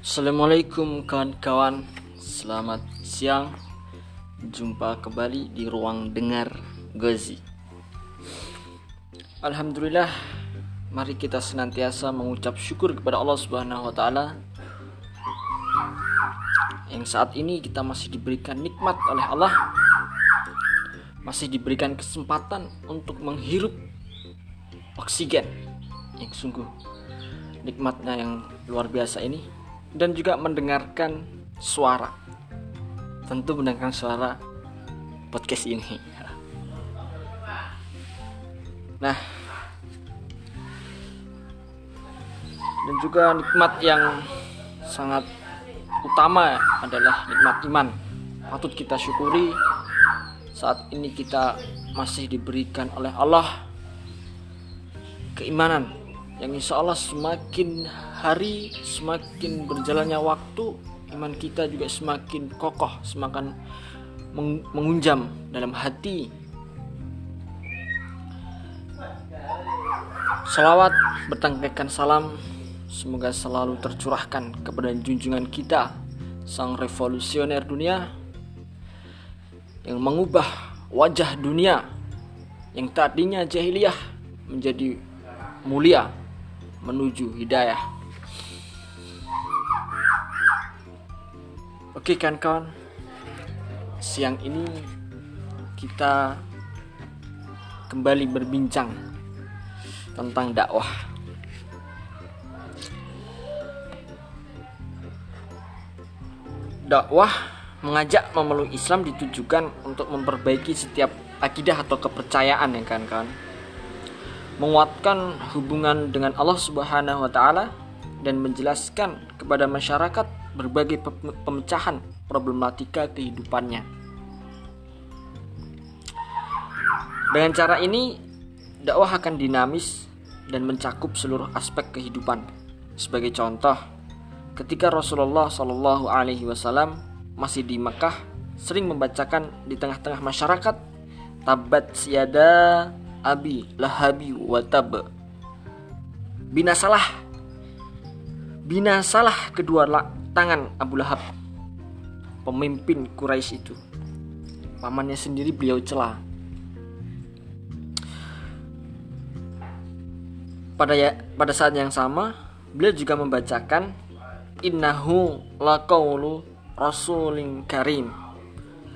Assalamualaikum kawan-kawan. Selamat siang. Jumpa kembali di ruang dengar Gozi. Alhamdulillah Mari kita senantiasa mengucap syukur kepada Allah Subhanahu wa yang saat ini kita masih diberikan nikmat oleh Allah masih diberikan kesempatan untuk menghirup oksigen yang sungguh nikmatnya yang luar biasa ini dan juga mendengarkan suara. Tentu mendengarkan suara podcast ini. Nah dan juga nikmat yang sangat utama adalah nikmat iman. Patut kita syukuri saat ini kita masih diberikan oleh Allah keimanan yang insya Allah semakin hari semakin berjalannya waktu iman kita juga semakin kokoh semakin mengunjam dalam hati. Salawat bertangkaikan salam Semoga selalu tercurahkan kepada junjungan kita Sang revolusioner dunia Yang mengubah wajah dunia Yang tadinya jahiliyah Menjadi mulia Menuju hidayah Oke kan kawan Siang ini kita kembali berbincang tentang dakwah. Dakwah mengajak memeluk Islam ditujukan untuk memperbaiki setiap akidah atau kepercayaan ya kan kan menguatkan hubungan dengan Allah Subhanahu wa taala dan menjelaskan kepada masyarakat berbagai pemecahan problematika kehidupannya. Dengan cara ini dakwah akan dinamis dan mencakup seluruh aspek kehidupan. Sebagai contoh, ketika Rasulullah Shallallahu Alaihi Wasallam masih di Mekah sering membacakan di tengah-tengah masyarakat tabat siada abi lahabi watab binasalah binasalah kedua tangan Abu Lahab pemimpin Quraisy itu. Pamannya sendiri beliau celah. Pada ya, pada saat yang sama beliau juga membacakan innahu laqaulu rasulin karim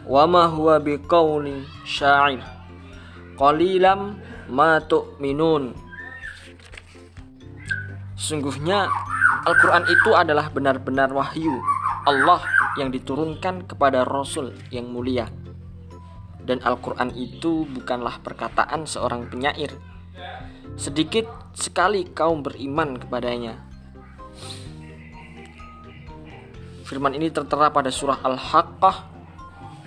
wa ma huwa biqauli sya'ir qalilam ma tu'minun. Sungguhnya Al-Quran itu adalah benar-benar wahyu Allah yang diturunkan kepada Rasul yang mulia. Dan Al-Quran itu bukanlah perkataan seorang penyair. Sedikit sekali kaum beriman kepadanya. Firman ini tertera pada surah Al-Haqqah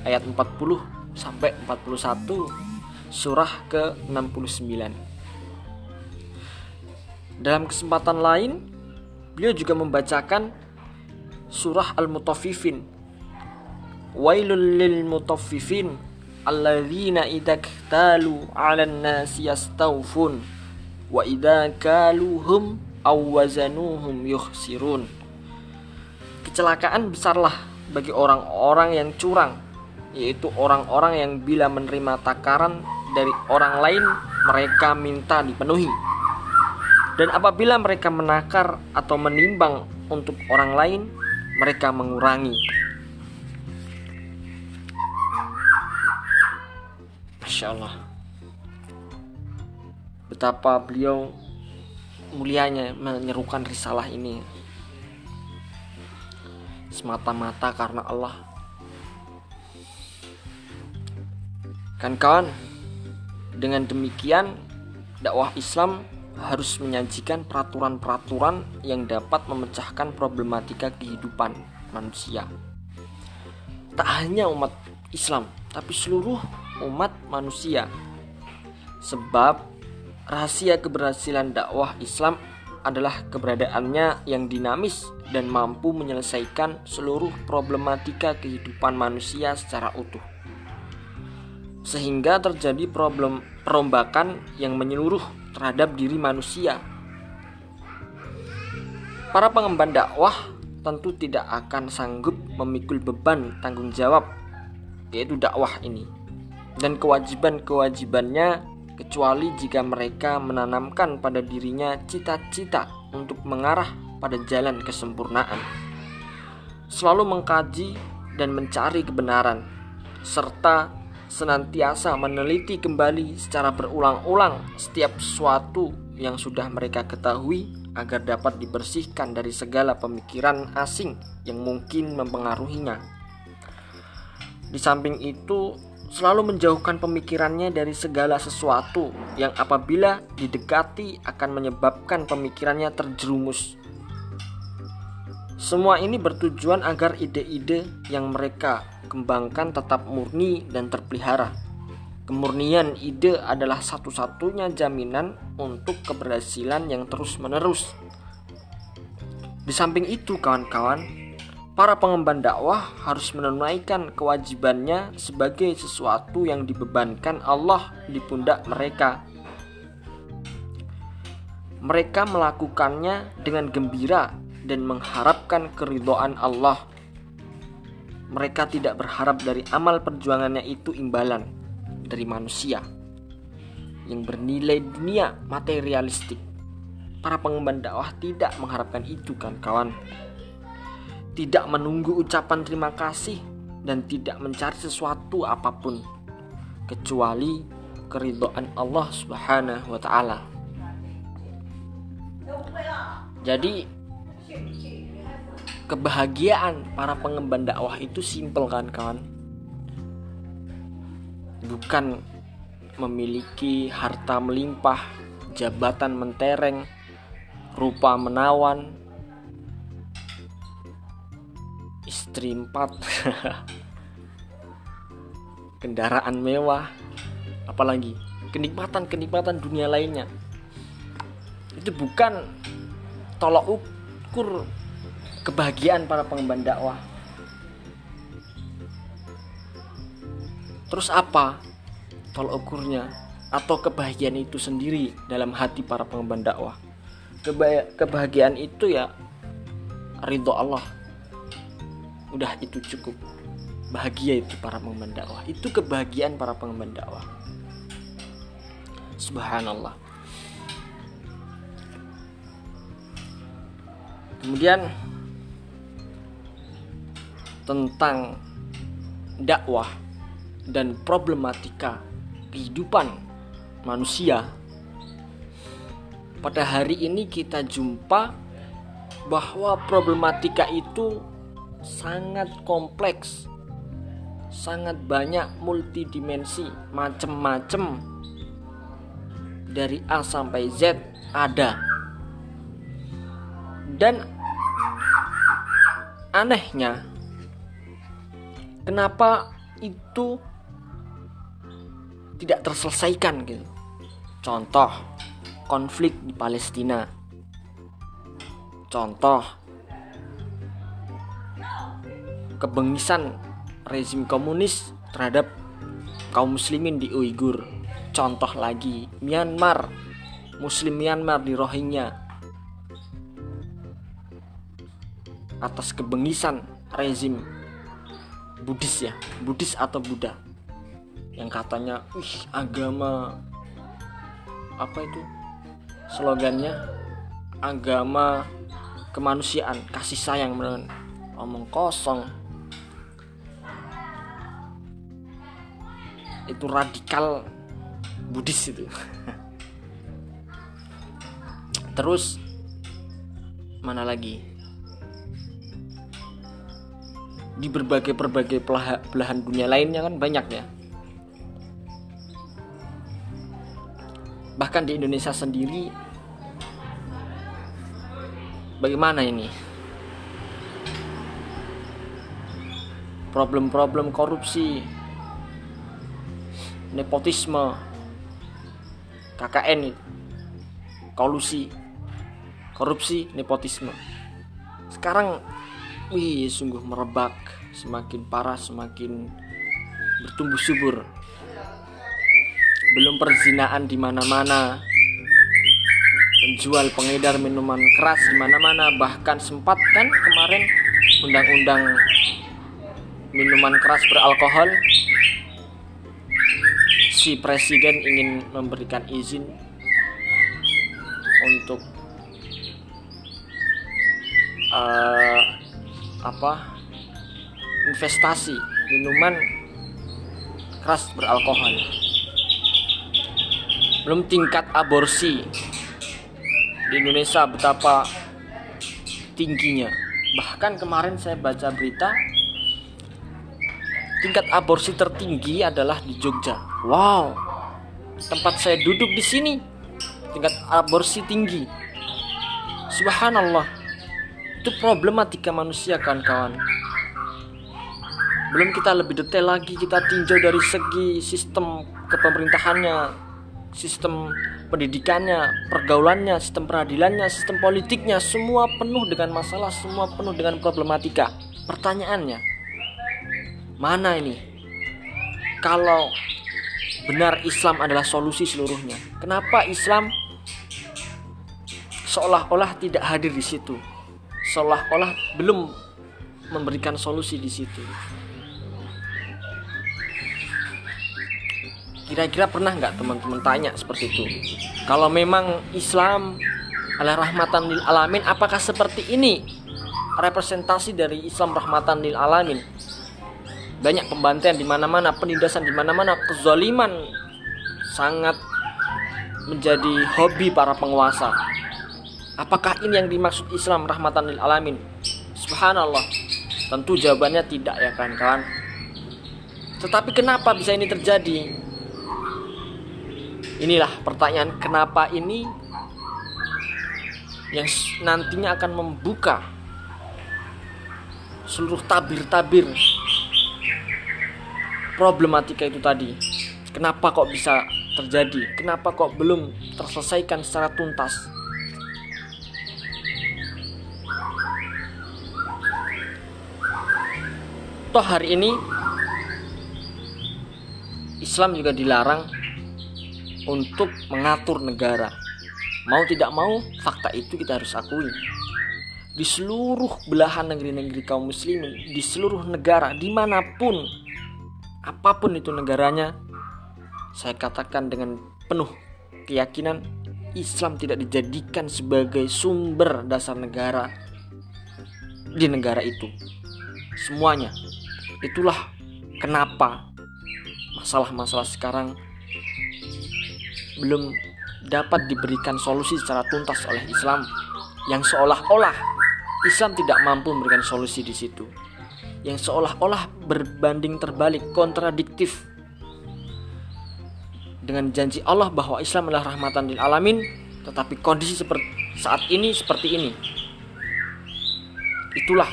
ayat 40 sampai 41 surah ke-69. Dalam kesempatan lain, beliau juga membacakan surah Al-Mutaffifin. Wailul lil mutaffifin alladzina idza ktalu 'alan nasi yastawfun wa idza kaluhum aw wazanuhum yukhsirun kecelakaan besarlah bagi orang-orang yang curang, yaitu orang-orang yang bila menerima takaran dari orang lain, mereka minta dipenuhi. Dan apabila mereka menakar atau menimbang untuk orang lain, mereka mengurangi. Masya Allah Betapa beliau mulianya menyerukan risalah ini semata-mata karena Allah. Kan kawan, dengan demikian dakwah Islam harus menyajikan peraturan-peraturan yang dapat memecahkan problematika kehidupan manusia. Tak hanya umat Islam, tapi seluruh umat manusia. Sebab rahasia keberhasilan dakwah Islam adalah keberadaannya yang dinamis dan mampu menyelesaikan seluruh problematika kehidupan manusia secara utuh. Sehingga terjadi problem perombakan yang menyeluruh terhadap diri manusia. Para pengemban dakwah tentu tidak akan sanggup memikul beban tanggung jawab yaitu dakwah ini dan kewajiban-kewajibannya kecuali jika mereka menanamkan pada dirinya cita-cita untuk mengarah pada jalan kesempurnaan. Selalu mengkaji dan mencari kebenaran serta senantiasa meneliti kembali secara berulang-ulang setiap sesuatu yang sudah mereka ketahui agar dapat dibersihkan dari segala pemikiran asing yang mungkin mempengaruhinya. Di samping itu, selalu menjauhkan pemikirannya dari segala sesuatu yang apabila didekati akan menyebabkan pemikirannya terjerumus. Semua ini bertujuan agar ide-ide yang mereka kembangkan tetap murni dan terpelihara. Kemurnian ide adalah satu-satunya jaminan untuk keberhasilan yang terus-menerus. Di samping itu, kawan-kawan, para pengemban dakwah harus menunaikan kewajibannya sebagai sesuatu yang dibebankan Allah di pundak mereka. Mereka melakukannya dengan gembira dan mengharapkan keridhaan Allah. Mereka tidak berharap dari amal perjuangannya itu imbalan dari manusia yang bernilai dunia materialistik. Para pengemban dakwah tidak mengharapkan itu kan kawan. Tidak menunggu ucapan terima kasih dan tidak mencari sesuatu apa pun kecuali keridhaan Allah Subhanahu wa taala. Jadi kebahagiaan para pengemban dakwah itu simpel kan kawan bukan memiliki harta melimpah, jabatan mentereng, rupa menawan, istri empat, kendaraan mewah, apalagi kenikmatan-kenikmatan dunia lainnya. Itu bukan tolok ukur kebahagiaan para pengemban dakwah. Terus apa tolak ukurnya atau kebahagiaan itu sendiri dalam hati para pengemban dakwah? kebahagiaan itu ya ridho Allah. Udah itu cukup. Bahagia itu para pengemban dakwah. Itu kebahagiaan para pengemban dakwah. Subhanallah. Kemudian tentang dakwah dan problematika kehidupan manusia. Pada hari ini kita jumpa bahwa problematika itu sangat kompleks, sangat banyak multidimensi, macem-macem dari A sampai Z ada. Dan anehnya, kenapa itu tidak terselesaikan gitu. Contoh konflik di Palestina. Contoh kebengisan rezim komunis terhadap kaum muslimin di Uighur. Contoh lagi Myanmar, Muslim Myanmar di Rohingya atas kebengisan rezim Buddhis ya, Buddhis atau Buddha? Yang katanya ih agama apa itu? Slogannya agama kemanusiaan kasih sayang beneran omong kosong. Itu radikal Buddhis itu. Terus mana lagi di berbagai berbagai belahan dunia lainnya kan banyak ya. Bahkan di Indonesia sendiri bagaimana ini? Problem-problem korupsi nepotisme KKN kolusi korupsi nepotisme. Sekarang wih sungguh merebak. Semakin parah semakin bertumbuh subur. Belum perzinaan di mana-mana. Penjual pengedar minuman keras di mana-mana. Bahkan sempat kan kemarin undang-undang minuman keras beralkohol. Si presiden ingin memberikan izin untuk uh, apa investasi minuman keras beralkohol. Belum tingkat aborsi di Indonesia betapa tingginya. Bahkan kemarin saya baca berita tingkat aborsi tertinggi adalah di Jogja. Wow tempat saya duduk di sini tingkat aborsi tinggi. Subhanallah itu problematika manusia kawan-kawan. Belum kita lebih detail lagi kita tinjau dari segi sistem kepemerintahannya sistem pendidikannya pergaulannya sistem peradilannya sistem politiknya semua penuh dengan masalah semua penuh dengan problematika. Pertanyaannya mana ini? Kalau benar Islam adalah solusi seluruhnya kenapa Islam seolah-olah tidak hadir di situ seolah-olah belum memberikan solusi di situ Kira-kira pernah nggak teman-teman tanya seperti itu? Kalau memang Islam adalah rahmatan lil alamin, apakah seperti ini representasi dari Islam rahmatan lil alamin? Banyak pembantaian di mana-mana, penindasan di mana-mana, kezaliman sangat menjadi hobi para penguasa. Apakah ini yang dimaksud Islam rahmatan lil alamin? Subhanallah. Tentu jawabannya tidak ya kan kawan. Tetapi kenapa bisa ini terjadi? Inilah pertanyaan kenapa ini yang nantinya akan membuka seluruh tabir-tabir problematika itu tadi. Kenapa kok bisa terjadi? Kenapa kok belum terselesaikan secara tuntas? Toh hari ini Islam juga dilarang untuk mengatur negara. Mau tidak mau, fakta itu kita harus akui. Di seluruh belahan negeri-negeri kaum muslimin, di seluruh negara, di mana pun, apa pun itu negaranya, saya katakan dengan penuh keyakinan, Islam tidak dijadikan sebagai sumber dasar negara di negara itu. Semuanya. Itulah kenapa masalah-masalah sekarang belum dapat diberikan solusi secara tuntas oleh Islam yang seolah-olah Islam tidak mampu memberikan solusi di situ yang seolah-olah berbanding terbalik kontradiktif dengan janji Allah bahwa Islam adalah rahmatan lil alamin tetapi kondisi seperti saat ini seperti ini. Itulah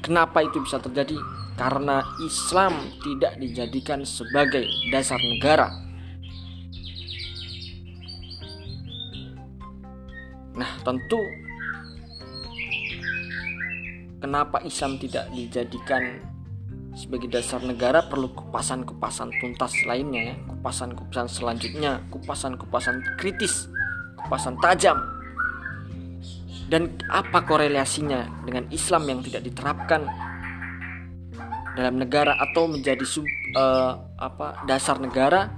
kenapa itu bisa terjadi karena Islam tidak dijadikan sebagai dasar negara. Nah, tentu kenapa Islam tidak dijadikan sebagai dasar negara? Perlu kupasan-kupasan tuntas lainnya ya, kupasan-kupasan selanjutnya, kupasan-kupasan kritis, kupasan tajam. Dan apa korelasinya dengan Islam yang tidak diterapkan dalam negara atau menjadi sub, uh, apa dasar negara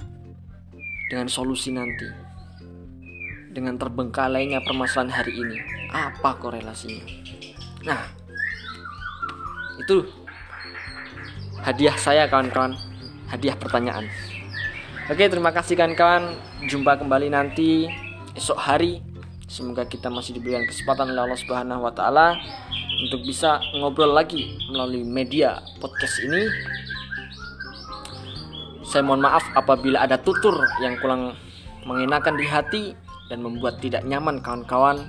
dengan solusi nanti? dengan terbengkalainya permasalahan hari ini? Apa korelasinya? Nah, itu hadiah saya kawan-kawan, hadiah pertanyaan. Oke, terima kasih kawan-kawan. Jumpa kembali nanti esok hari. Semoga kita masih diberikan kesempatan oleh Allah Subhanahu wa taala untuk bisa ngobrol lagi melalui media podcast ini. Saya mohon maaf apabila ada tutur yang kurang mengenakan di hati dan membuat tidak nyaman kawan-kawan.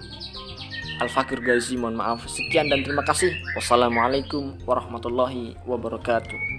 Al-Fakir Gazi mohon maaf. Sekian dan terima kasih. Wassalamualaikum warahmatullahi wabarakatuh.